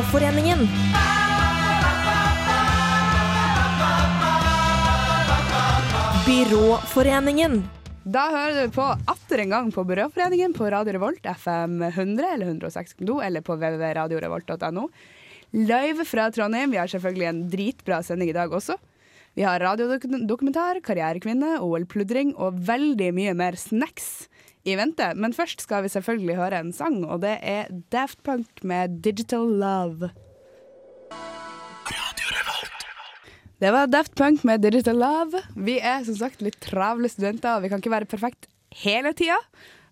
Byråforeningen. Byråforeningen. Da hører du på atter en gang på Byråforeningen på Radio Revolt, FM 100 eller 106.2 eller på www.radiorevolt.no. Live fra Trondheim. Vi har selvfølgelig en dritbra sending i dag også. Vi har radiodokumentar, karrierekvinne, OL-pludring og veldig mye mer snacks i vente. Men først skal vi selvfølgelig høre en sang, og det er Daft Punk med 'Digital Love'. Det var Daft Punk med Digital Love. Vi er som sagt litt travle studenter, og vi kan ikke være perfekt hele tida,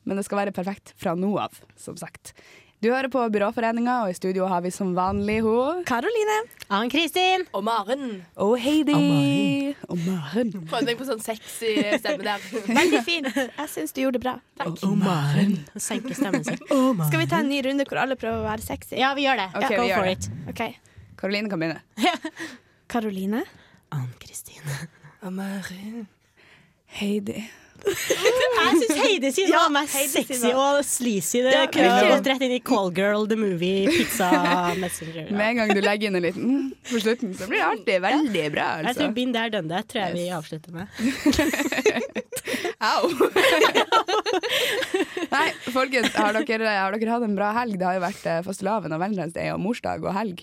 men det skal være perfekt fra nå av, som sagt. Du hører på Byråforeninga, og i studio har vi som vanlig hun Karoline. Ann-Kristin. Og Maren. og Heidi. Og Maren. Prøvde meg på sånn sexy stemme der. Veldig fin. Jeg syns du gjorde det bra. Senke stemmen sin. Skal vi ta en ny runde hvor alle prøver å være sexy? Ja, vi gjør det. Ok, Go for it. OK. Karoline kan begynne. Karoline. Ann-Kristin. Og Maren. Heidi. Jeg syns Heidi sin var mest sexy og sleazy. Det Ja, kunne ja. gått rett inn i Call Girl, The Movie, Pizza Messenger. Med en gang du legger inn en liten mm på slutten, så blir det alltid veldig bra, Jeg tror altså. Been There Done That tror jeg vi avslutter med. Au! Nei, folkens, har dere, har dere hatt en bra helg? Det har jo vært eh, fastelavn og valentinsdag og morsdag og helg.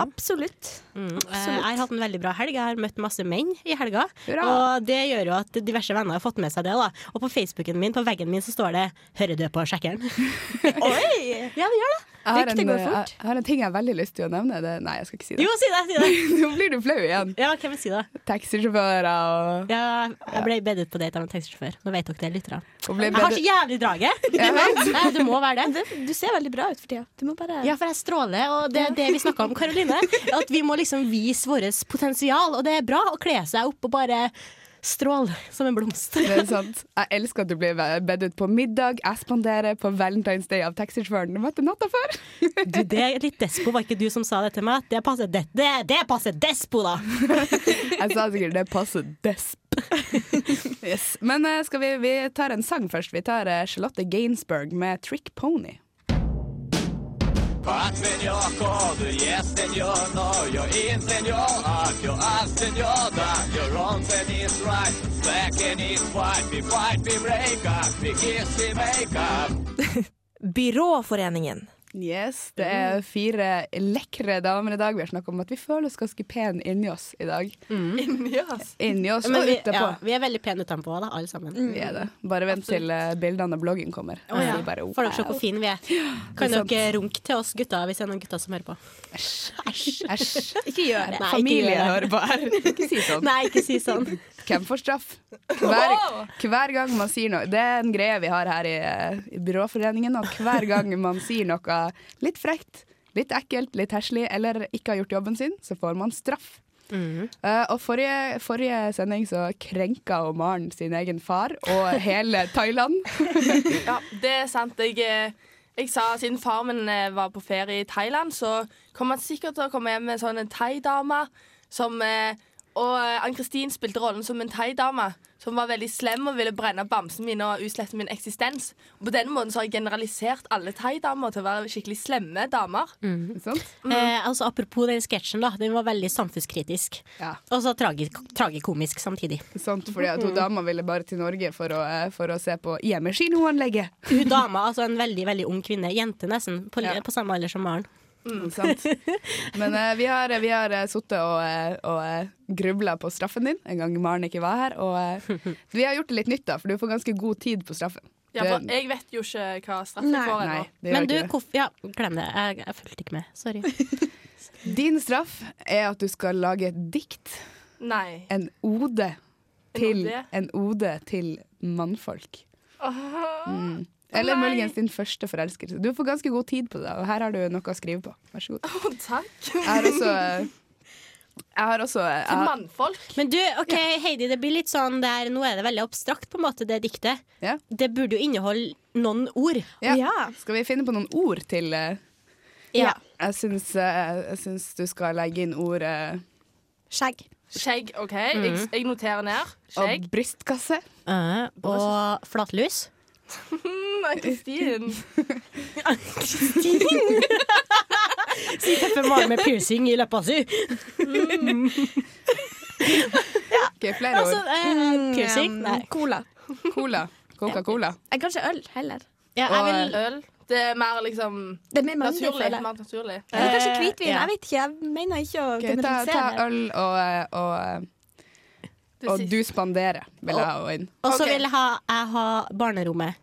Absolutt. Mm. Absolutt. Jeg har hatt en veldig bra helg. Jeg har møtt masse menn i helga. Hurra. Og det gjør jo at diverse venner har fått med seg det. Da Og på Facebooken min, på veggen min, så står det 'Hører du på sjekkeren'? Oi! ja, det gjør det. Jeg har, en, går eh, fort. jeg har en ting jeg har veldig lyst til å nevne. Det, nei, jeg skal ikke si det. Jo, si det! si det Nå blir du flau igjen. Ja, hvem vil si det? Taxisjåfører og Ja, jeg ble bedt ut på date av en taxisjåfør. Nå vet dere det, lytterne. Jeg har så jævlig draget! Nei, du må være det. Det, du ser veldig bra ut for tida. Du må bare Ja, for jeg stråler, og det er det vi snakka om, Karoline. At vi må liksom vise vårt potensial, og det er bra å kle seg opp og bare stråle som en blomst. Det er sant. Jeg elsker at du blir bedt ut på middag. Jeg spanderer på Valentine's Day av taxisjåføren du møtte natta før. Du, det er litt despo, var ikke du som sa det til meg? Det passer, det, det, det passer despo, da! Jeg sa sikkert det passer desp. Yes. Men eh, skal vi, vi tar en sang først. Vi tar eh, Charlotte Gainsbourg med 'Trick Pony'. Att señor, kodu yes no yo in señor, att yo al señor, that your wrong and is right, black and is white, we fight, we break up, we kiss, we make up. Byråforeningen. Yes, Det er fire lekre damer i dag. Vi har snakka om at vi føler oss ganske pene inni oss i dag. Inni oss. Inni oss Men og vi, utapå. ja, vi er veldig pene utenpå, da, alle sammen. Vi er det. Bare vent til eh, bildene av bloggen kommer. Oh, ja. bare, wow. Får dere se hvor fine vi er. Kan er dere runke til oss gutter hvis det er noen gutter som hører på? Æsj. Ikke gjør det. Nei, ikke Familie gjør det. hører på her. Ikke si sånn. Nei, ikke si sånn. Hvem får straff? Hver, hver gang man sier noe Det er en greie vi har her i, eh, i Byråforeningen. Og hver gang man sier noe litt frekt, litt ekkelt, litt heslig eller ikke har gjort jobben sin, så får man straff. Eh, og forrige, forrige sending så krenka Maren sin egen far og hele Thailand. Ja, det er sant. Jeg, eh, jeg sa siden far min eh, var på ferie i Thailand, så kommer han sikkert til å komme hjem med sånn en thaidame som Og Ann-Kristin spilte rollen som en thaidame som var veldig slem og ville brenne bamsen min og utslette min eksistens. Og på den måten så har jeg generalisert alle thaidamer til å være skikkelig slemme damer. Sant? Eh, altså, apropos den sketsjen, da. Den var veldig samfunnskritisk. Ja. Og så tragikomisk samtidig. Sant, fordi at hun dama ville bare til Norge for å, eh, for å se på hjemmekinoanlegget. Hun dama, altså en veldig veldig ung kvinne, jente nesten, på, Ja. på samme alder som Maren. Mm, sant. Men eh, vi har, vi har uh, sittet og, uh, og uh, grubla på straffen din en gang Maren ikke var her. Og eh, vi har gjort det litt nytt, da, for du får ganske god tid på straffen. Ja, for jeg vet jo ikke hva straff jeg Nei. får ennå. Men du, det. ja, glem det. Jeg, jeg fulgte ikke med. Sorry. Din straff er at du skal lage et dikt, Nei. en ode, til, ode? en ode til mannfolk. Mm. Eller Nei. muligens din første forelskelse. Du får ganske god tid på det, og her har du noe å skrive på. Vær så god. Å, takk. Jeg har også Jeg har også jeg Til mannfolk. Men du, ok, Heidi, det blir litt sånn der, Nå er det veldig abstrakt, på en måte, det diktet. Ja. Det burde jo inneholde noen ord. ja. Ja. Skal vi finne på noen ord til uh... Ja. Jeg syns, uh, jeg syns du skal legge inn ordet Skjegg. Skjegg, OK. Jeg, jeg noterer ned. Skjegg. og brystkasse. Eh, og flatlus. Mm, Ann-Kristin. Si tøffe Maren med piercing i leppa si. Ok, flere Altså, ord. eh, piercing? Mm, Nei. Cola. Cola. Coca-Cola. Kanskje øl heller. Ja, jeg vil Øl. Det er mer liksom Det er mer naturlig. føler. Mer naturlig. Eller kanskje Eh, hvitvin. ja. Jeg vet ikke. Jeg mener ikke å okay, ta, ta øl og, og, og siste- du spanderer, vil jeg ha inn. Og så vil jeg ha, jeg ha barnerommet.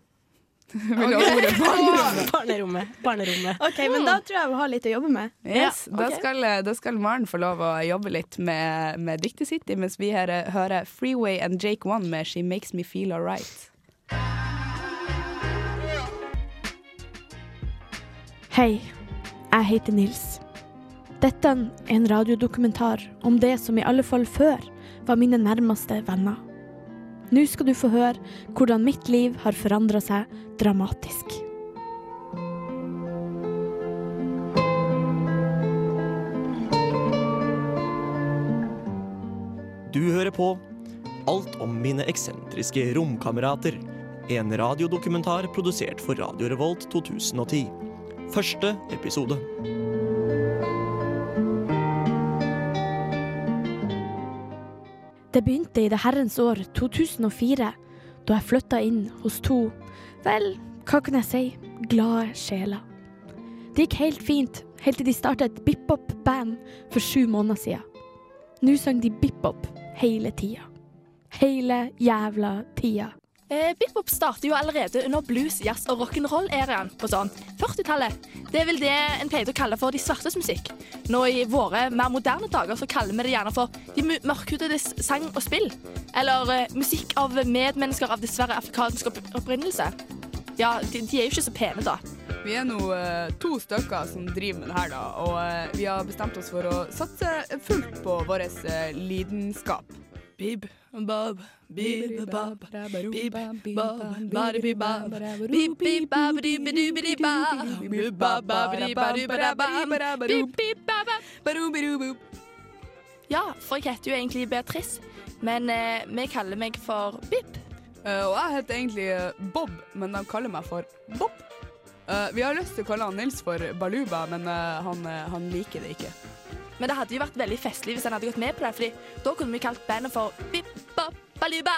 Vil du ha ordet barnerommet? Barnerommet. Barnerommet. OK, men da tror jeg vi har litt å jobbe med. Yes, Ja, da, skal, da skal Maren få lov å jobbe litt med, med diktet sitt, mens vi her eh, hører Freeway and Jake One med She Makes Me Feel Alright. Hei, jeg heter Nils. Dette er en radiodokumentar om det som i alle fall før var mine nærmeste venner. Nå skal du få høre hvordan mitt liv har forandra seg dramatisk. Du hører på Alt om mine eksentriske romkamerater. En radiodokumentar produsert for Radio Revolt 2010. Første episode. Det begynte i det herrens år 2004, da jeg flytta inn hos to, vel, hva kan jeg si, glade sjeler. Det gikk helt fint, helt til de starta et bip-bop-band for sju måneder siden. Nå sang de bip-bop hele tida. Hele jævla tida. Eh, Bip-bop starter jo allerede under blues, jazz og rock'n'roll-æraen på sånn 40-tallet. Det er vel det en pleide å kalle for de svartes musikk. Nå i våre mer moderne dager så kaller vi det gjerne for de mørkhudedes sang og spill. Eller eh, musikk av medmennesker av dessverre afrikansk opp opprinnelse. Ja, de, de er jo ikke så pene, da. Vi er nå eh, to stykker som driver med det her, da, og eh, vi har bestemt oss for å satse fullt på vår eh, lidenskap. Bib, bob, bib, bob, bib, bob, badi, bib, bob, bib, bib, bob, di, bi, di, bi, di, ba. Bib, bob, bob, di, ba, di, ba, da, bam. Bib, bib, bob. Ja, for jeg heter jo egentlig Beatrice, men eh, vi kaller meg for Bib. Eh, og jeg heter egentlig eh, Bob, men de kaller meg for Bob. Vi har lyst til å kalle han Nils for Baluba, men han, han liker det ikke. Men det hadde jo vært veldig festlig hvis han hadde gått med på det, Fordi da kunne vi kalt bandet for Bip, bop, baluba,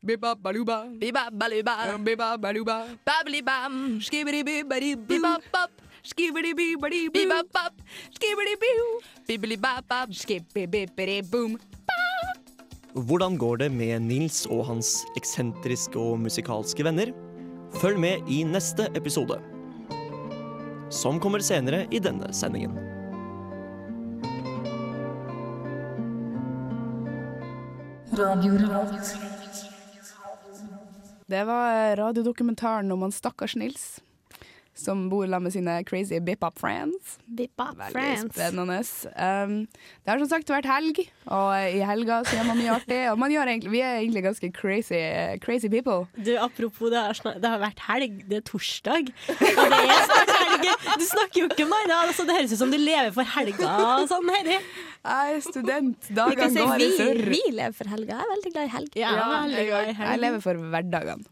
Bibba baluba. biba, baluba, Bibba baluba. babli, bam, Skibidi-bibidi-bop. Skibidi-bibidi-bop. Skibidi biu. bibli, bab, bab. Skibidi bibidi boom. Hvordan går det med Nils og hans eksentriske og musikalske venner? Følg med i neste episode. Som kommer senere i denne sendingen. Det var radiodokumentaren om han stakkars Nils, som bor sammen med sine crazy bip-up friends. Bip-up Veldig friends. spennende. Um, det har som sagt vært helg, og i helga så gjør man mye artig. Og man gjør egentlig, vi er egentlig ganske crazy, crazy people. Du, apropos, det har, det har vært helg. Det er torsdag. Og det er snart helg. Du snakker jo ikke om meg Altså, det høres ut som du lever for helga. og Sånn, Heidi. Jeg er student. Vi Dagene si går i surr. vi lever for helga. Jeg er veldig glad i helg. Ja, ja, jeg, jeg, Jeg lever for hverdagene.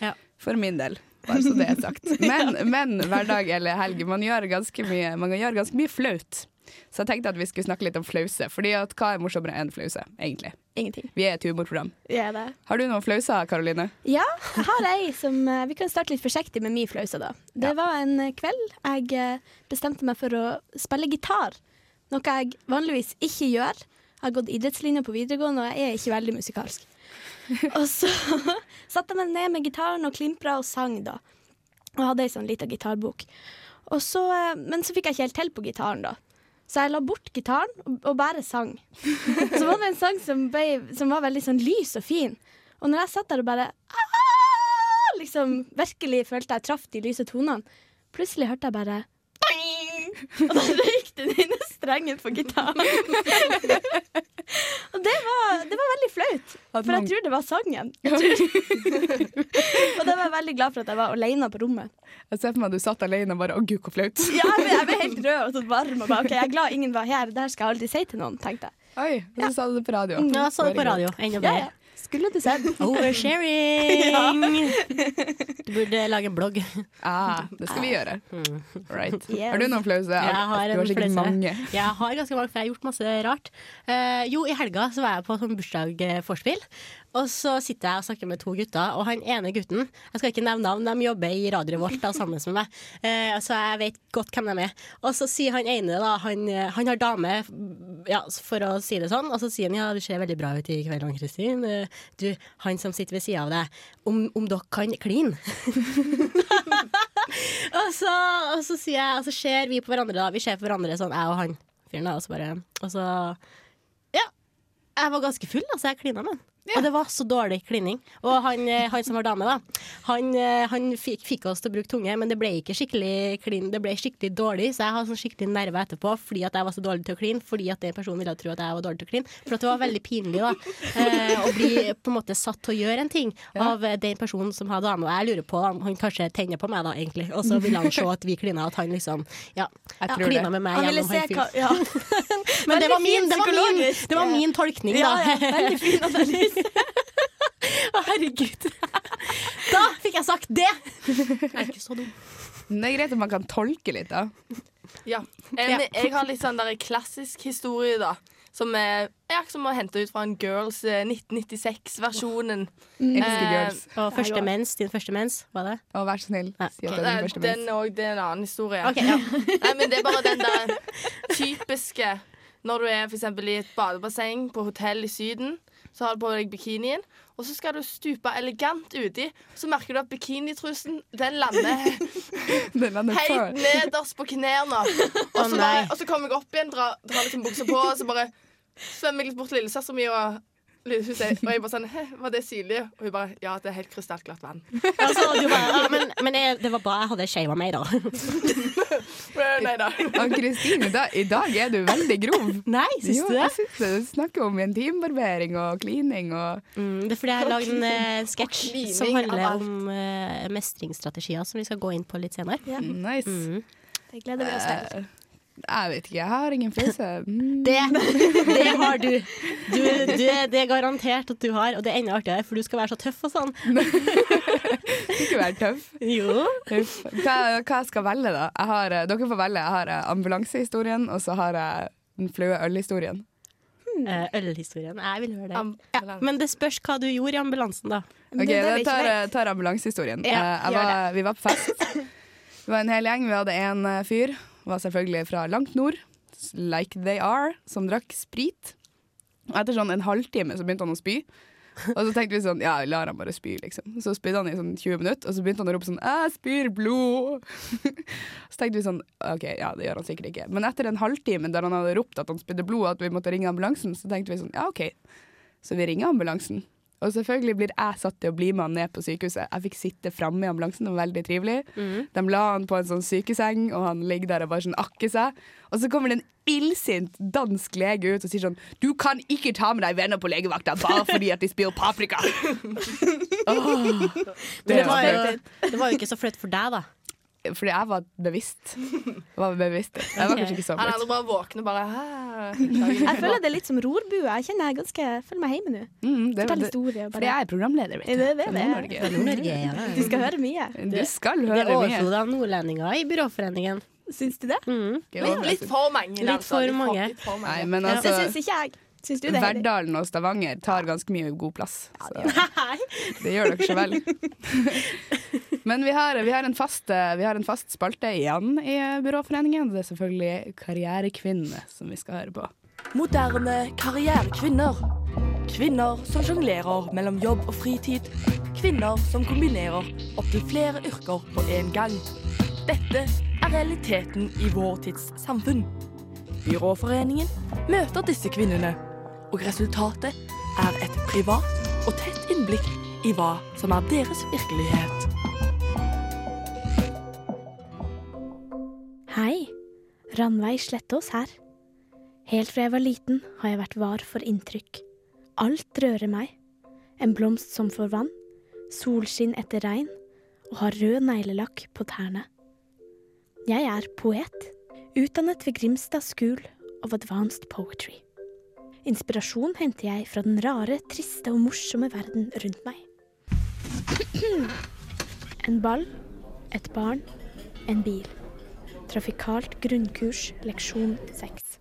Ja. For min del. Bare så det er sagt. Men, men hverdag eller helg, man gjør ganske mye, man gjør ganske mye flaut. Så jeg tenkte at vi skulle snakke litt om flause. Fordi at hva er morsommere enn flause, egentlig? Ingenting. Vi er et humorprogram. Ja, det. Har du noen flauser, Karoline? Ja, jeg har ei som eh, Vi kan starte litt forsiktig med min flause, da. Det var en eh, kveld jeg eh, bestemte meg for å spille gitar. Noe jeg vanligvis ikke gjør. Jeg har gått idrettslinja på videregående, og jeg er ikke veldig musikalsk. Og så satte jeg meg ned med gitaren og klimpra og sang, da. Og hadde ei sånn lita gitarbok. Så, eh, men så fikk jeg ikke helt til på gitaren, da. Så jeg la bort gitaren og, og bare sang. Så var det en sang som, ble, som var veldig sånn lys og fin. Og når jeg satt der og bare «Ah!» liksom virkelig følte jeg traff de lyse tonene, plutselig hørte jeg bare Og da røyk den ene strengen på gitaren. og det var, det var veldig flaut, for jeg tror det var sangen. Og da var jeg veldig glad for at jeg var alene på rommet. Jeg ser for meg at du satt alene og bare Å, gud, hvor flaut. Ja, ble, jeg ble helt rød og sånn varm. Og bare, ok, Jeg er glad ingen var her. Det her skal jeg aldri si til noen, tenkte jeg. Oi, og så sa du det på radio. Ja, jeg sa det på radio. Enda Ja, ja. Skulle du sett? Oversharing! Du burde lage en blogg. Ah, det skal vi gjøre. Right. Yes. Har du noen flause? Jeg har du har sikkert mange. Jeg har ganske mange, for jeg har gjort masse rart. Uh, jo, i helga så var jeg på sånn bursdag-vorspiel. Og så sitter jeg og snakker med to gutter, og han ene gutten Jeg skal ikke nevne navn, de jobber i Radio Revolt sammen med meg, eh, så jeg vet godt hvem de er. Og så sier han ene, da, han, han har dame, ja, for å si det sånn, og så sier han ja, du ser veldig bra ut i kveld, Ann-Kristin. Eh, Du, han som sitter ved sida av deg, om, om dere kan kline? og, så, og så sier jeg, og så ser vi på hverandre, da. Vi ser på hverandre sånn, jeg og han fyren, da, og så bare Og så Ja. Jeg var ganske full, altså. Jeg klina med han. Og det var så dårlig klining. Og han, eh, han som var dame, da, han, eh, han fikk, fikk oss til å bruke tunge, men det ble ikke skikkelig klin, det ble skikkelig dårlig, så jeg har sånn skikkelig nerve etterpå fordi at jeg var så dårlig til å kline, fordi at den personen ville tro at jeg var dårlig til å kline. For at det var veldig pinlig da, eh, å bli på en måte satt til å gjøre en ting av den personen som har dame. Og jeg lurer på om han kanskje tenner på meg da, egentlig, og så ville han se at vi klina, at han liksom ja, ja klina med meg gjennom han fyren. ja. Men det var, min, det, var min, det var min tolkning, da. ja, veldig fin analyse. Å, herregud. Da fikk jeg sagt det! Jeg er ikke så dum. Men Det er greit at man kan tolke litt, da. Ja. En, jeg har litt sånn der klassisk historie, da. Som er ja, som å hente ut fra en Girls eh, 1996-versjonen. Elsker Eh, girls. Og første mens, din første mens, var det? Å, vær så snill, si at det er din første den mens. det er en annen historie. Ok, ja. Nei, men det er bare den der typiske når du er for eksempel i et badebasseng på hotell i Syden. Så har du på deg bikinien, og så skal du stupe elegant uti. Så merker du at bikinitrusen den lander Den lander helt nederst på knærne. Og, og så kommer jeg opp igjen, drar, drar liksom buksa på, og så bare svømmer jeg litt bort til lillesøstera mi. Og, sier- og jeg bare sånn Hæ, var det syrlig? Og hun bare Ja, det er helt krystallklart vann. Altså, du bare, ja, men men jeg, det var bra jeg hadde shava meg, da. Nei da. Ann Kristine, i, dag- i dag er du veldig grov. Nei, syns du det? jeg syns det. Du snakker om intimbarbering og klining og Mm, det er fordi jeg har lagd en uh, sketsj som handler om uh, mestringsstrategier, som vi skal gå inn på litt senere. Ja, nice. Mm. det gleder vi oss til. Jeg vet ikke, jeg har ingen flause. Mm. Det, det har du. du, du. Det er garantert at du har, og det er enda artigere, for du skal være så tøff og sånn. Ikke være tøff. Jo. Uff. Hva, hva jeg skal velge, da? Jeg har, eh, dere får velge. Jeg har eh, ambulansehistorien, og så har jeg den flaue ølhistorien. Eh, Ølhistorien. Jeg vil høre det. Am- Ja, men det spørs hva du gjorde i ambulansen, da. Ok, det Jeg tar, tar ambulansehistorien. Ja, vi var på fest. Vi var en hel gjeng. Vi hadde en eh, fyr, var selvfølgelig fra langt nord, like they are, som drakk sprit. Og etter sånn en halvtime så begynte han å spy. Og så tenkte vi sånn, ja, lar han bare spy, liksom. Så spydde han i sånn 20 minutter, og så begynte han å rope sånn 'Jeg spyr blod'. så tenkte vi sånn, OK, ja, det gjør han sikkert ikke. Men etter en halvtime der han hadde ropt at han spydde blod, og at vi måtte ringe ambulansen, så tenkte vi sånn, ja, OK. Så vi ringer ambulansen. Og selvfølgelig blir jeg satt til å bli med han ned på sykehuset. Jeg fikk sitte framme i ambulansen, det var veldig trivelig. De la han på en sånn sykeseng, og han ligger der og bare sånn akker seg. Og så kommer det en illsint dansk lege ut og sier sånn Du kan ikke ta med deg venner på legevakta bare fordi at de spyr paprika! oh, det, det var, var jo, det var jo ikke så flaut for deg, da. Fordi jeg var bevisst. Jeg var bevisst. Jeg var kanskje ikke så Han flaut. bare våkner bare Hæ? Jeg føler det er litt som rorbue. Jeg kjenner jeg ganske, jeg føler meg hjemme nå. Mm, det, Fortell det, Bare. fordi jeg er programleder, vet du. Det, det det. Nord-Norge. Ja. Du skal høre mye. Du skal Det er mye. overflod av nordlendinger i Byråforeningen. Syns du det? Mm. Litt, litt for mange. Litt altså. for mange. litt for Nei, mange. men Ja. Det altså syns ikke jeg. Syns du det? Verdalen og Stavanger tar ganske mye god plass. Så det gjør dere så vel. Men vi har, vi har, en, fast, eh, vi har en fast spalte igjen i Byråforeningen. Det er selvfølgelig Karrierekvinnene som vi skal høre på. Moderne karrierekvinner. Kvinner som sjonglerer mellom jobb og fritid. Kvinner som kombinerer opptil flere yrker på en gang. Dette er realiteten i vår tids samfunn. Byråforeningen møter disse kvinnene, og resultatet er et privat og tett innblikk i hva som er deres virkelighet. Hei, Ranveig Slettås her. Helt fra jeg var liten har jeg vært var for inntrykk. Alt rører meg. En blomst som får vann, solskinn etter regn, og har rød neglelakk på tærne. Jeg er poet, utdannet ved Grimstad School of Advanced Poetry. Inspirasjon henter jeg fra den rare, triste og morsomme verden rundt meg. En ball, et barn, en bil. Trafikalt grunnkurs, leksjon 6.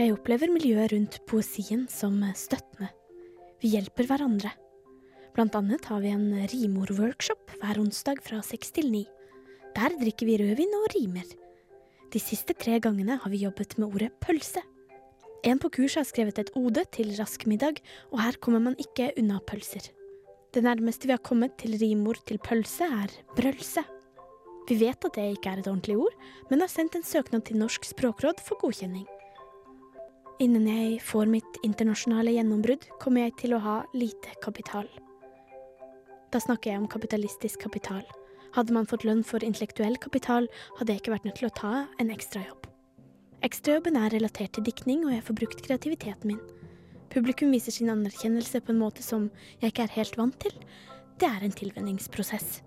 Jeg opplever miljøet rundt poesien som støttende. Vi hjelper hverandre. Blant annet har vi en rimordworkshop hver onsdag fra seks til ni. Der drikker vi rødvin og rimer. De siste tre gangene har vi jobbet med ordet pølse. En på kurset har skrevet et ode til rask middag, og her kommer man ikke unna pølser. Det nærmeste vi har kommet til rimord til pølse, er brølse. Vi vet at det ikke er et ordentlig ord, men har sendt en søknad til Norsk språkråd for godkjenning. Innen jeg får mitt internasjonale gjennombrudd, kommer jeg til å ha lite kapital. Da snakker jeg om kapitalistisk kapital. Hadde man fått lønn for intellektuell kapital, hadde jeg ikke vært nødt til å ta en ekstrajobb. Ekstrajobben er relatert til diktning, og jeg får brukt kreativiteten min. Publikum viser sin anerkjennelse på en måte som jeg ikke er helt vant til. Det er en tilvenningsprosess.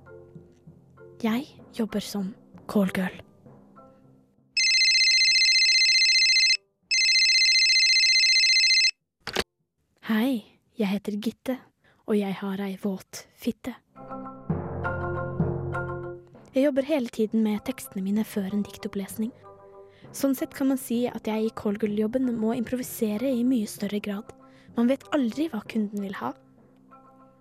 Jeg jobber som callgirl. Hei, jeg heter Gitte, og jeg har ei våt fitte. Jeg jobber hele tiden med tekstene mine før en diktopplesning. Sånn sett kan man si at jeg i callgirl-jobben må improvisere i mye større grad. Man vet aldri hva kunden vil ha.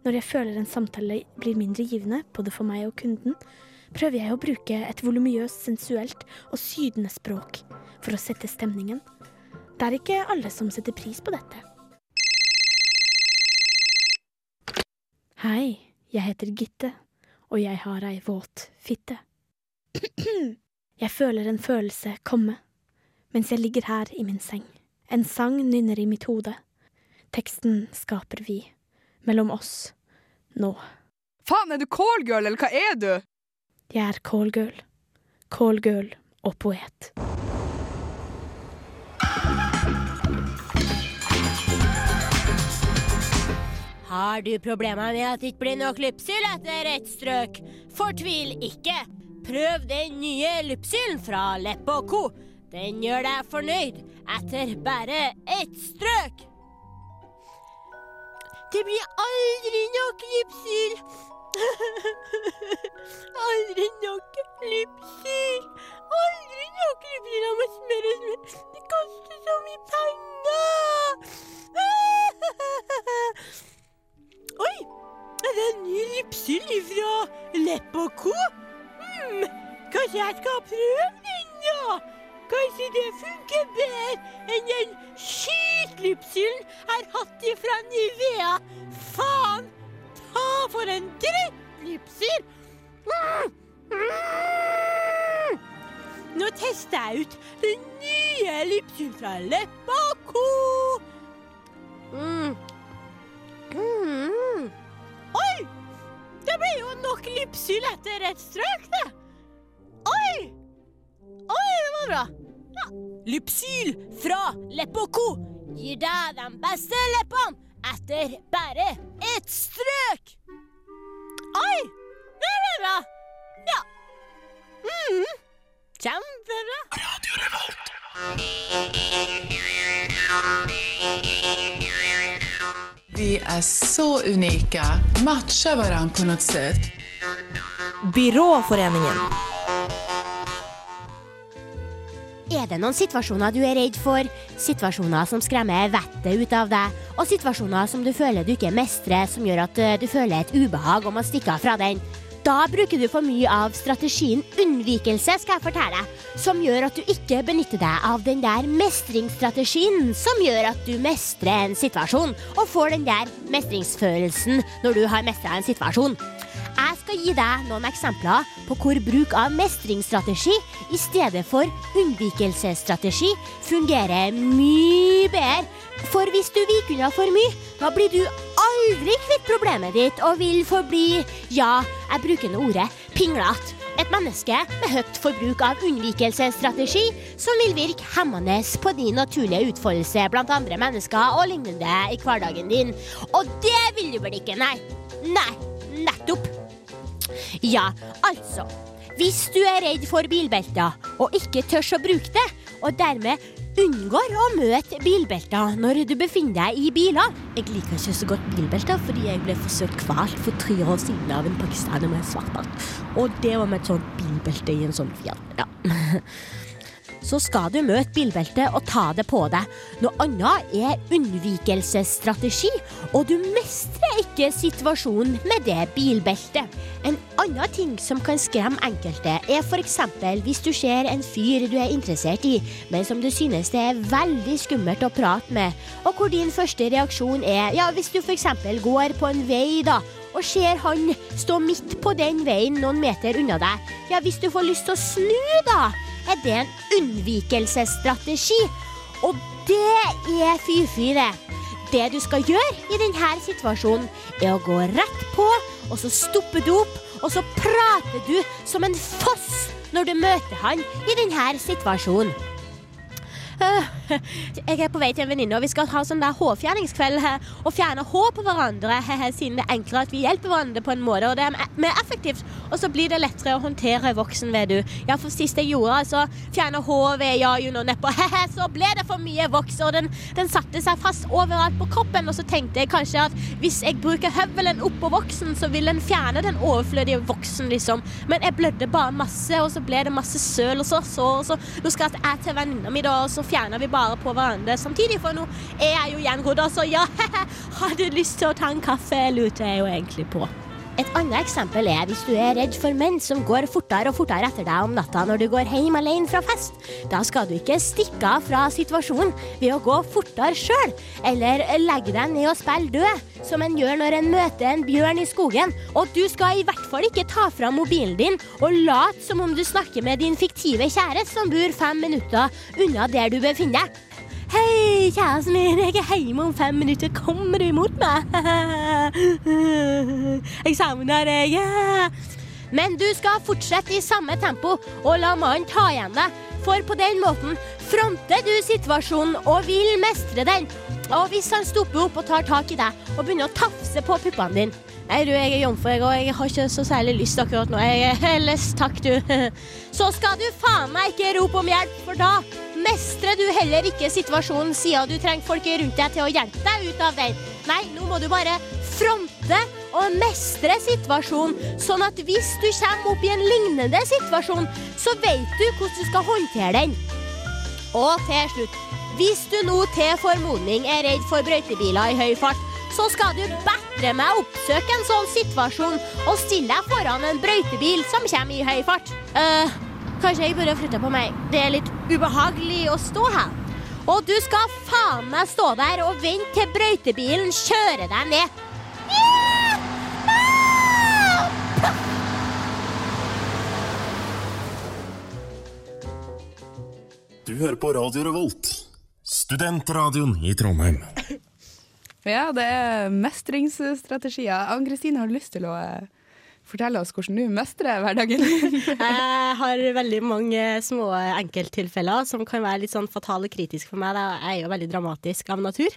Når jeg føler en samtale blir mindre givende, både for meg og kunden, prøver jeg å bruke et volumiøst, sensuelt og sydende språk for å sette stemningen. Det er ikke alle som setter pris på dette. Hei, jeg heter Gitte, og jeg har ei våt fitte. Jeg føler en følelse komme mens jeg ligger her i min seng. En sang nynner i mitt hode. Teksten skaper vi, mellom oss, nå. Faen, er du callgirl, eller hva er du? Jeg er callgirl. Callgirl og poet. Har du problemer med at det ikke blir nok Lypsyl etter ett strøk? Fortvil ikke. Prøv den nye Lypsylen fra Lepp og Co. Den gjør deg fornøyd etter bare ett strøk. Det blir aldri nok Lypsyl. aldri nok Lypsyl. Aldri nok Lypsyl. Jeg må smøre smør. Det koster så mye penger. Oi! Er det en ny ripsyl fra Lepp og Co? Hmm, kanskje jeg skal prøve den, da? Kanskje det funker bedre enn den skitlypsylen jeg har hatt ifra Nivea. Faen! Ta for en drittlipsyl! Mm, mm. Nå tester jeg ut den nye lipsylen fra Lepp og Co. Det blir jo nok lipsyl etter et strøk, det. Oi! Oi, det var bra. Ja. Lipsyl fra Lepp og Co. gir deg de beste leppene etter bare ett strøk. Oi! Det ble bra. Ja. Mm. Kjempebra. Vi er så unike. Matcher hverandre på noe sett. Byråforeningen. Er det noen situasjoner du er redd for? Situasjoner som skremmer vettet ut av deg? Og situasjoner som du føler du ikke mestrer, som gjør at eh, du føler et ubehag om å stikke av fra den? Da bruker du for mye av strategien unnvikelse, skal jeg fortelle, som gjør at du ikke benytter deg av den der mestringsstrategien som gjør at du mestrer en situasjon, og får den der mestringsfølelsen når du har mestra en situasjon. Jeg skal gi deg noen eksempler på hvor bruk av mestringsstrategi i stedet for unnvikelsesstrategi fungerer mye bedre. For hvis du viker unna for mye, da blir du aldri kvitt problemet ditt og vil forbli, ja, jeg bruker nå ordet, pinglete. Et menneske med høyt forbruk av unnvikelsesstrategi som vil virke hemmende på din naturlige utfoldelse blant andre mennesker og lignende i hverdagen din. Og det vil du vel ikke, nei? Nei, nettopp. Ja, altså. Hvis du er redd for bilbelter og ikke tør å bruke det, og dermed unngår å møte bilbelter når du befinner deg i biler. Jeg liker ikke så godt bilbelter fordi jeg ble forsøkt kvalt for tre år siden av en pakistaner med svart bart. Og det var med et sånt bilbelte i en sånn Fiat. Ja. Så skal du møte bilbeltet og ta det på deg. Noe annet er unnvikelsesstrategi, og du mestrer ikke situasjonen med det bilbeltet. En annen ting som kan skremme enkelte, er f.eks. hvis du ser en fyr du er interessert i, men som du synes det er veldig skummelt å prate med, og hvor din første reaksjon er ja, hvis du f.eks. går på en vei, da. Og ser han stå midt på den veien noen meter unna deg. Ja, hvis du får lyst til å snu, da, er det en unnvikelsesstrategi. Og det er fy-fy, det. Det du skal gjøre i denne situasjonen, er å gå rett på, og så stopper du opp, og så prater du som en foss når du møter han i denne situasjonen. Jeg er på vei til en venninne, og vi skal ha sånn der hårfjerningskveld og fjerne hår på hverandre, siden det er enklere at vi hjelper hverandre på en måte, og det er mer effektivt. Og så blir det lettere å håndtere voksen ved du. Ja, for sist jeg gjorde altså fjerne hår ved ja, you know, nedpå, så ble det for mye voks, og den, den satte seg fast overalt på kroppen, og så tenkte jeg kanskje at hvis jeg bruker høvelen oppå voksen, så vil den fjerne den overflødige voksen, liksom. Men jeg blødde bare masse, og så ble det masse søl og så sår, så nå skal jeg til venninna mi, da, og så fjerner vi bare på hverandre samtidig, for nå er jeg jo gjengrodd, så ja, har du lyst til å ta en kaffe, lurer jeg jo egentlig på. Et annet eksempel er hvis du er redd for menn som går fortere og fortere etter deg om natta når du går hjem alene fra fest. Da skal du ikke stikke av fra situasjonen ved å gå fortere sjøl, eller legge deg ned og spille død, som en gjør når en møter en bjørn i skogen. Og du skal i hvert fall ikke ta fram mobilen din og late som om du snakker med din fiktive kjæreste som bor fem minutter unna der du befinner deg. Hei, kjæresten min, jeg er hjemme om fem minutter. Kommer du imot meg? Jeg savner deg. Men du skal fortsette i samme tempo og la mannen ta igjen deg. For på den måten fronter du situasjonen og vil mestre den. Og hvis han stopper opp og tar tak i deg og begynner å tafse på puppene dine Nei, du, jeg er jomfru, jeg, og jeg har ikke så særlig lyst akkurat nå. Jeg er less, takk, du. Så skal du faen meg ikke rope om hjelp, for da mestrer du heller ikke situasjonen siden du trenger folk rundt deg til å hjelpe deg ut av den. Nei, nå må du bare fronte og mestre situasjonen, sånn at hvis du kommer opp i en lignende situasjon, så vet du hvordan du skal håndtere den. Og til slutt, hvis du nå til formodning er redd for brøytebiler i høy fart, så skal du bedre meg oppsøke en sånn situasjon og stille deg foran en brøytebil som kommer i høy fart. Eh, kanskje jeg burde flytte på meg. Det er litt ubehagelig å stå her. Og du skal faen meg stå der og vente til brøytebilen kjører deg ned. Du hører på Radio Revolt, studentradioen i Trondheim. Ja, det er mestringsstrategier. Ann-Kristine, har du lyst til å eh, fortelle oss hvordan du mestrer hverdagen? Jeg har veldig mange små enkelttilfeller som kan være litt sånn fatale kritiske for meg. da. Jeg er jo veldig dramatisk av natur.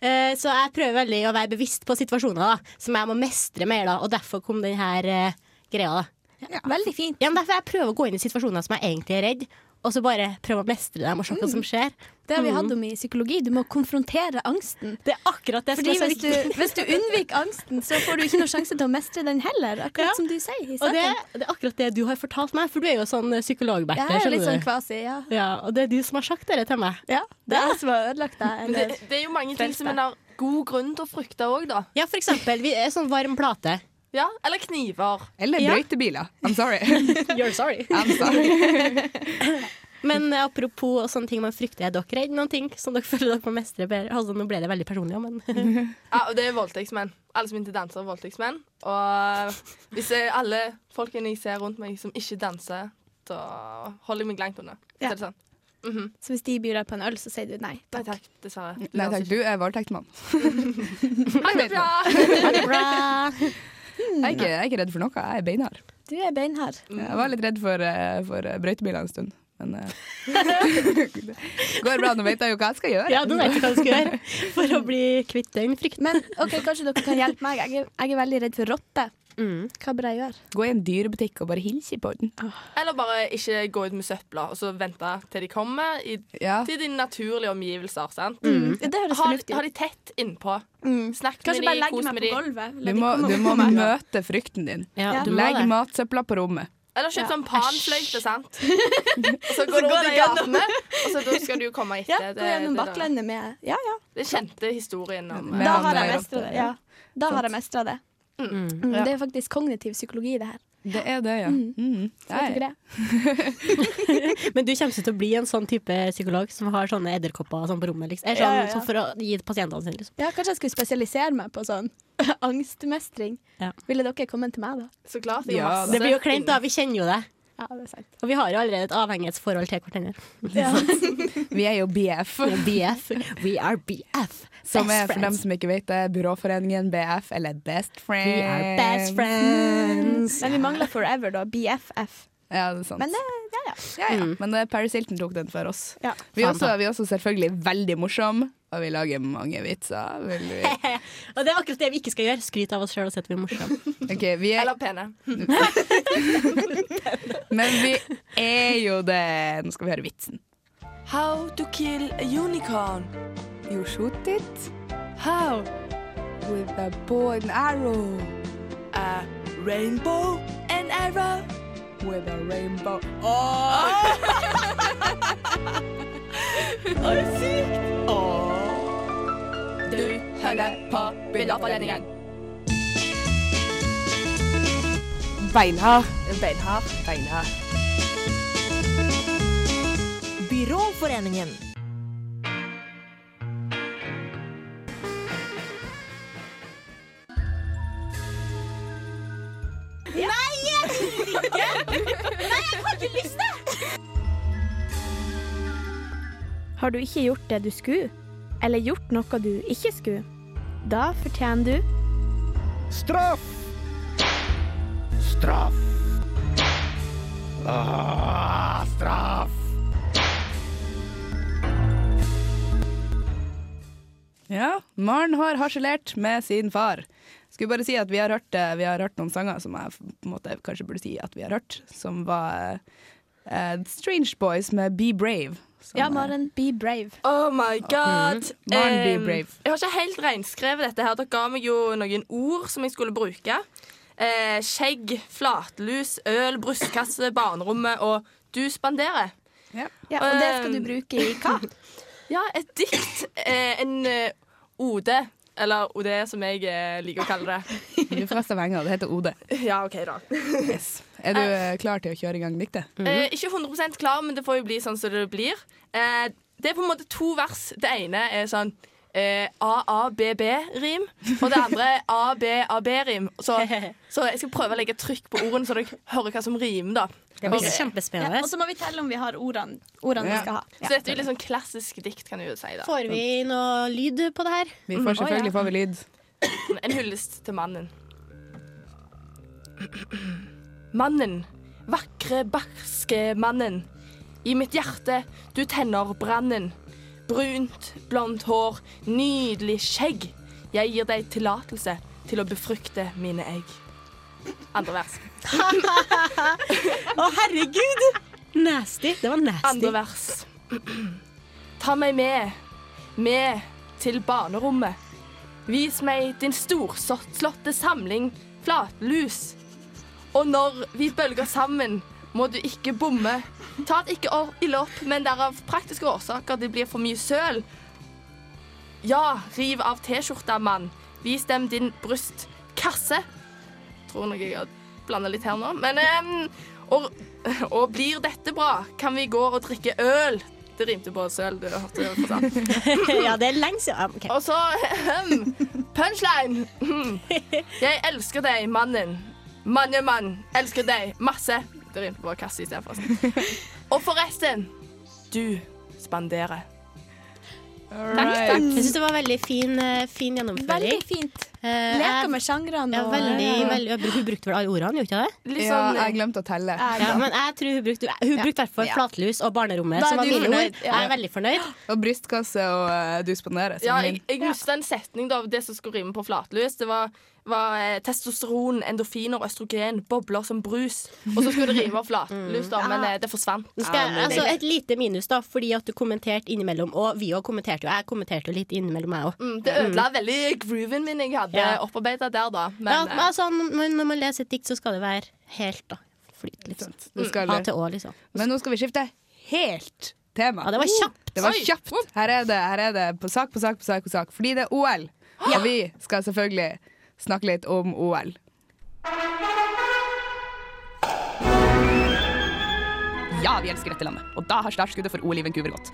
Eh, Så jeg prøver veldig å være bevisst på situasjoner da, som jeg må mestre mer, da, og derfor kom denne eh, greia. da. Veldig fint. Ja, men derfor jeg prøver å gå inn i situasjoner som jeg egentlig er redd, og så bare prøve å mestre dem og se hva som skjer. Det har vi hatt Mm. om i psykologi. Du må konfrontere angsten. Det er akkurat det Fordi som er så viktig. hvis du unnviker angsten, så får du ikke noe sjanse til å mestre den heller. Akkurat Ja. som du sier i Og det, det er akkurat det du har fortalt meg, for du er jo sånn psykolog, Berthe. Jeg er litt sånn kvasi, ja. Ja, og det er du som har sagt det til meg. ja. Det er jeg som har ødelagt deg. Det, det er jo mange ting som en har god grunn til å frykte òg, da. Ja, for eksempel vi er sånn varm plate. Ja, Eller kniver. Eller Ja. brøytebiler. I'm sorry. You're sorry. I'm sorry. Men eh, apropos sånne ting man frykter, er dere redd noen ting som dere føler dere må mestre bedre? Altså, nå ble det veldig personlig, men Ja, og det er voldtektsmenn. Alle som ikke danser, er voldtektsmenn. Og hvis jeg, alle folkene jeg ser rundt meg som ikke danser, da holder jeg meg langt unna. Så Ja. det sånn. Mhm. Så hvis de byr deg på en øl, så sier du nei. Nei takk, dessverre. Du Nei takk, du er voldtektsmann. Ha det bra! ha det bra. Jeg er, ikke, jeg er ikke redd for noe, jeg er beinhard. Du er beinhard. Jeg var litt redd for, eh, for eh, brøytebiler en stund. Men eh, det går bra, nå vet jeg jo hva jeg skal gjøre. Ja, du vet hva du skal gjøre for å bli kvitt den frykten. Men ok, kanskje dere kan hjelpe meg. Jeg er, jeg er veldig redd for rotter. Hva bør jeg gjøre? Gå i en dyrebutikk og bare hilse på den. Eller bare ikke gå ut med søpla og så vente til de kommer i, Ja. til dine naturlige omgivelser. Sant? Mm. Det høres fornuftig ut. ha de tett innpå. Mm. Snakk Kanskje med bare de, legge kos meg med de. gulvet. Du må, du må møte frykten din. Ja, Ja. Legg matsøpla på rommet. Eller kjøp Ja. sånn panfløyte, sant? Og så går du går rundt i gatene, og så da skal du jo komme Ja, etter. gå gjennom det, det, baklandet med Ja, ja. Den kjente historien om Da har jeg mestra det. Ja. Da har jeg mestra det. Mm. Mm, Ja. Det er faktisk kognitiv psykologi, det her. Det er det, ja. Mm. Mm. Det? Men du kommer til å bli en sånn type psykolog som har sånne edderkopper sånn på rommet? Liksom. Sånn, ja, ja. sånn for å gi pasientene sine, liksom. Ja, kanskje jeg skulle spesialisere meg på sånn angstmestring. Ja. Ville dere kommet til meg, da? Så klart. Ja, Det blir jo kleint, da. Vi kjenner jo det. Ja, det er sant. Og vi har jo allerede et avhengighetsforhold til hverandre. Ja. Vi er jo BF. BF. We are BF. Som Best er, for dem som ikke vet det, Byråforeningen BF, eller Best Friends. We are best friends. Men vi mangler Forever, da. BFF. Ja, det er sant. Men det, ja, ja. ja, ja. Mm. Men eh, Paris Hilton tok den for oss. Ja. Vi er også, vi er også selvfølgelig veldig morsomme, og vi lager mange vitser. Vi. Og det er akkurat det vi ikke skal gjøre. Skryte av oss sjøl og si at vi er morsomme. Okay, vi er, Eller pene. men vi er jo det. Nå skal vi høre vitsen. How to kill a unicorn. You shoot it How? with a bow and arrow. A rainbow and arrow. With a rainbow. Oi, sykt! Du hører på Bilderforeningen. Beinhard. Beinhard. Beinhard. Byråforeningen. Har du ikke gjort det du skulle, eller gjort noe du ikke skulle, da fortjener du Straff! Straff! Ah, straff! Ja, Maren har harselert med sin far. Skulle bare si at vi har hørt, eh, vi har hørt noen sanger som jeg på en måte kanskje burde si at vi har hørt, som var uh, Strange Boys med Be Brave. Som, ja, Maren, be brave. Oh my god. Maren, be brave. Jeg har ikke helt reinskrevet dette. her Dere ga meg jo noen ord som jeg skulle bruke. Eh, skjegg, flatlus, øl, brystkasse, barnerommet og du spanderer. Ja, og det skal du bruke i hva? Ja, et dikt. Eh, en eh, ode. Eller ode, som jeg eh, liker å kalle det. Du er fra Stavanger, det heter Ode. Ja, OK, da. Yes. Er du eh, klar til å kjøre i gang diktet? Eh, ikke 100 klar, men det får jo bli sånn som det blir. Eh, det er på en måte to vers. Det ene er sånn eh, AABB-rim, og det andre er ABAB-rim. Så, så jeg skal prøve å legge trykk på ordene, så dere hører hva som rimer. da Det blir kjempespennende. Ja, og så må vi telle om vi har ordene, ordene Ja. vi skal ha. Så dette er jo litt sånn klassisk dikt, kan du jo si. da Får vi noe lyd på det her? Vi får selvfølgelig får vi lyd. En hyllest til mannen. Mannen. Vakre, barske mannen. I mitt hjerte du tenner brannen. Brunt, blondt hår, nydelig skjegg. Jeg gir deg tillatelse til å befrukte mine egg. Andre vers. Å, herregud! Nasty. Det var nasty. Andre vers. Ta meg med, med til barnerommet. Vis meg din storslåtte samling flatlus. Og når vi bølger sammen, må du ikke bomme. Ta det ikke ille opp, men det er av praktiske årsaker det blir for mye søl. Ja, riv av T-skjorta, mann. Vis dem din brystkasse. Tror nok jeg har blanda litt her nå. Men um, og, og blir dette bra, kan vi gå og drikke øl. Det rimte på søl. Du hørte det fortsatt. ja, det er lenge siden. Okay. Og så um, punchline. Hmm. Jeg elsker deg, mannen. Mannemann. Elsker deg masse. Det inn på kasse istedenfor. Og forresten, du spanderer. takk Jeg syns det var veldig fin, eh, fin gjennomføring. Veldig fint. Eh, Leker med sjangrene. ja, veldig, veldig, Hun brukte vel alle ordene, gjorde hun ikke det? Sånn, Ja, sånn, jeg glemte å telle. Ja, men jeg tror hun brukte Hun brukte i hvert fall Ja. flatlus og barnerommet, er som var mine ord. ja. Jeg er veldig fornøyd. Og brystkasse og uh, du spanderer. ja, jeg, jeg husker en setning da, av det som skulle rime på flatlus. Det var, var eh, testosteron, endorfiner og østrogen bobler som brus. Og så skulle det rime på flatlus, da, men eh, det forsvant. Skal altså, et lite minus, da, fordi at du kommenterte innimellom. Og vi òg kommenterte jo. Jeg kommenterte jo litt innimellom, jeg òg. Mm, det ødela veldig grooven min jeg hadde Ja. opparbeida der, da. Men, Ja, eh, men altså, når, man leser et dikt, så skal det være helt da, flyt, liksom. A det. til Å, liksom. Men nå skal vi skifte helt tema. Ja, det var kjapt. Det var kjapt. Her er det, her er det på sak på sak på sak på sak. Fordi det er OL. Og vi skal selvfølgelig snakke litt om OL. Ja, vi elsker dette landet. Og da har startskuddet for OL i Vancouver gått.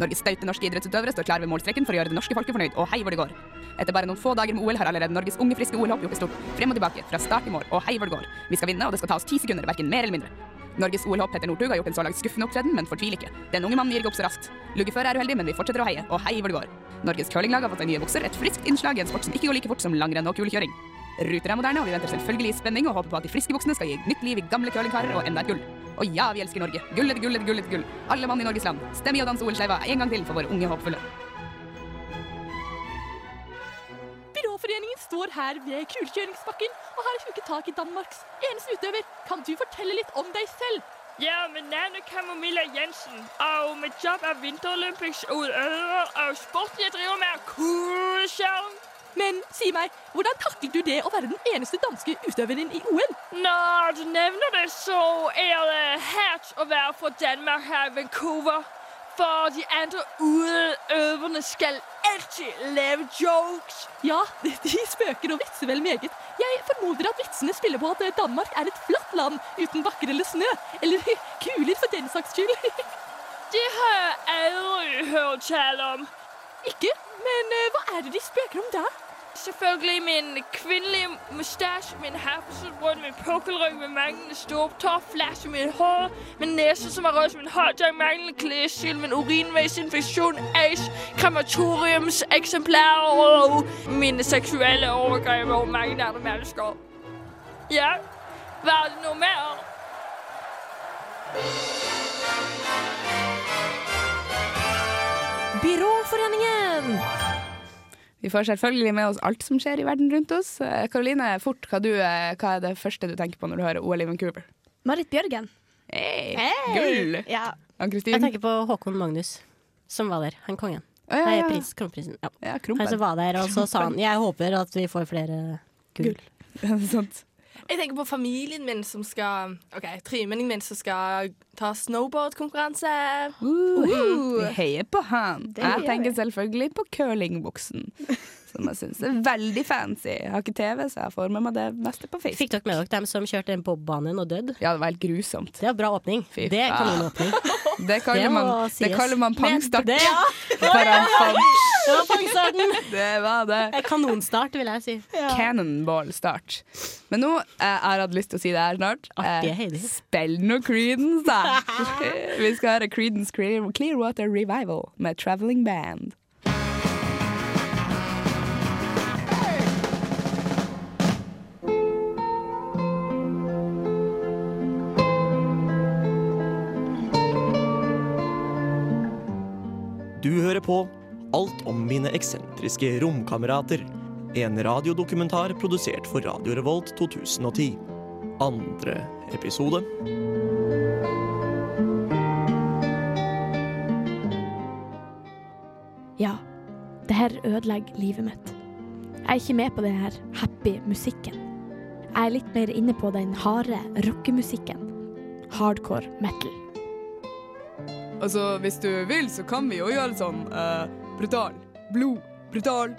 Norges staute norske idrettsutøvere står klare ved målstreken for å gjøre det norske folket fornøyd, og hei hvor det går. Etter bare noen få dager med OL har allerede Norges unge, friske OL-hopp gjort det stort. Frem og tilbake, fra start i mål, og hei hvor det går. Vi skal vinne, og det skal ta oss ti sekunder, hverken mer eller mindre. Norges OL-hopp Petter Northug har gjort en så langt skuffende opptreden, men fortvil ikke. Den unge mannen gir ikke opp så raskt. Luggefører er uheldig, men vi fortsetter å heie, og hei hvor det går. Norges curlinglag har fått seg nye bukser, et friskt innslag i en sport som ikke går like fort som langrenn og kulekjøring. Ruter er moderne, og vi venter selvfølgelig i spenning og håper på at de friske buksene skal gi nytt liv i gamle curlingkarer og enda et gull. Og ja, vi elsker Norge. Gull etter gull etter gull etter gull. Alle mann i Norges land. Stem i og dans OL-skeiva en gang til for våre unge håpfulle. Byråforeningen står her ved kulekjøringsbakken og har huket tak i Danmarks eneste utøver. Kan du fortelle litt om deg selv? Ja, mitt navn er Camomilla Jensen, og mitt jobb er vinterolympics-utøver, og sporten jeg driver med er. Men si meg, hvordan taklet du det å være den eneste danske utøveren i OL? Når du nevner det, så er det hært å være fra Danmark her i Vancouver. For de andre utøverne skal alltid lave jokes. Ja, de, de spøker og vitser vel meget. Jeg formoder at vitsene spiller på at eh, Danmark er et flatt land uten bakker eller snø. Eller kuler, for den saks skyld. Det har jeg aldri hørt tale om. Ikke? Men eh, hva er det de spøker om da? Selvfølgelig min kvinnelige mustasje, min herpesutbrudd, min pukkelrygg med manglende stoptår, flash i mit hår, min næse som er rød som en hotdog, manglende klesstil, min urinveisinfektion, ace, krematoriums eksemplarer og mine seksuelle overgrep over mange andre mennesker. Ja, var det noe mer? Byråforeningen! Vi får selvfølgelig med oss alt som skjer i verden rundt oss. Eh, Karoline, fort, hva, du, eh, hva er det første du tenker på når du hører OL i Vancouver? Marit Bjørgen. Hey, Hey! Gull! Ja. Ann-Kristin? Jeg tenker på Håkon Magnus, som var der. Han kongen. Å, ja, Nei, prins, kronprinsen. Ja. Ja, Han som var der, og så sa han Jeg håper at vi får flere gull. Sånt. Jeg tenker på familien min som skal OK, tremenningen min som skal ta snowboardkonkurranse. Uh, vi heier på han. Det Jeg tenker selvfølgelig på curlingbuksen, som jeg syns er veldig fancy. Jeg har ikke TV, så jeg får med meg det meste på Facebook. Fikk dere med dere dem som kjørte den bobbanen og døde? Ja, det var helt grusomt. Det var bra åpning. Fy Det er kanonåpning. Det kaller Det man, det kaller man pangstart. Det, ja. Det var pangstarten. Det var det. Kanonstart, vil jeg si. Cannonball-start. Men nå eh, jeg har hatt lyst til å si det her snart. Eh, Spill nå Creedence, da! Vi skal høre Creedence Clearwater Revival med Traveling Band. Du hører på Alt om mine eksentriske romkamerater. En radiodokumentar produsert for Radio Revolt 2010. Andre episode. Ja, det her ødelegger livet mitt. Jeg er ikke med på den her happy musikken. Jeg er litt mer inne på den harde rockemusikken. Hardcore metal. Altså, hvis du vil, så kan vi jo gjøre det sånn uh, brutal. Blod. Brutal.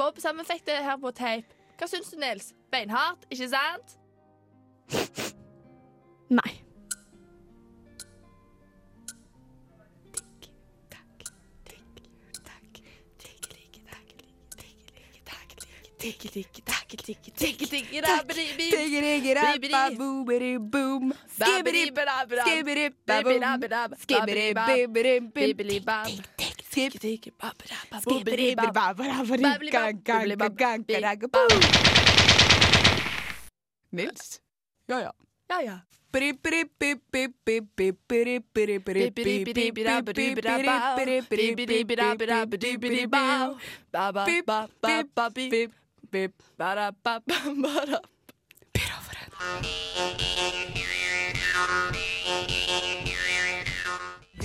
Bob. Sammen fikk det her på tape. Hva syns du, Nils? Beinhardt, ikke sant? Nei. Tikki, tikki, takki, tikki, tikki, tikki, boom. Nils? Ja, ja. Ja, ja.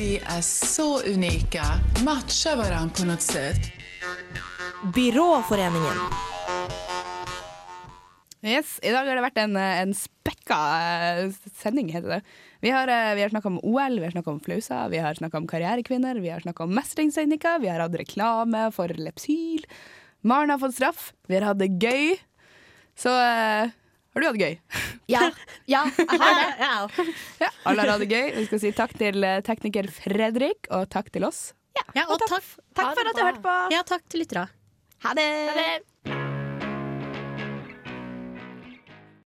Vi er så unike. Matcher hverandre på noe sett. Byråforeningen. Yes, I dag har det vært en, eh, en spekka eh, sending, heter det. Vi har, eh, vi har snakka om OL, vi har snakka om flauser, vi har snakka om karrierekvinner, vi har snakka om mestringsteknikker, vi har hatt reklame for Lepsyl. Maren har fått straff, vi har hatt det gøy. Så eh, har du hatt det gøy? Ja, ja jeg har det. Ja, alle har hatt det gøy. Vi skal si takk til eh, tekniker Fredrik, og takk til oss. Ja, og takk, Takk for at du hørte på. Ja, takk til lytterne. Ha det. Ha det.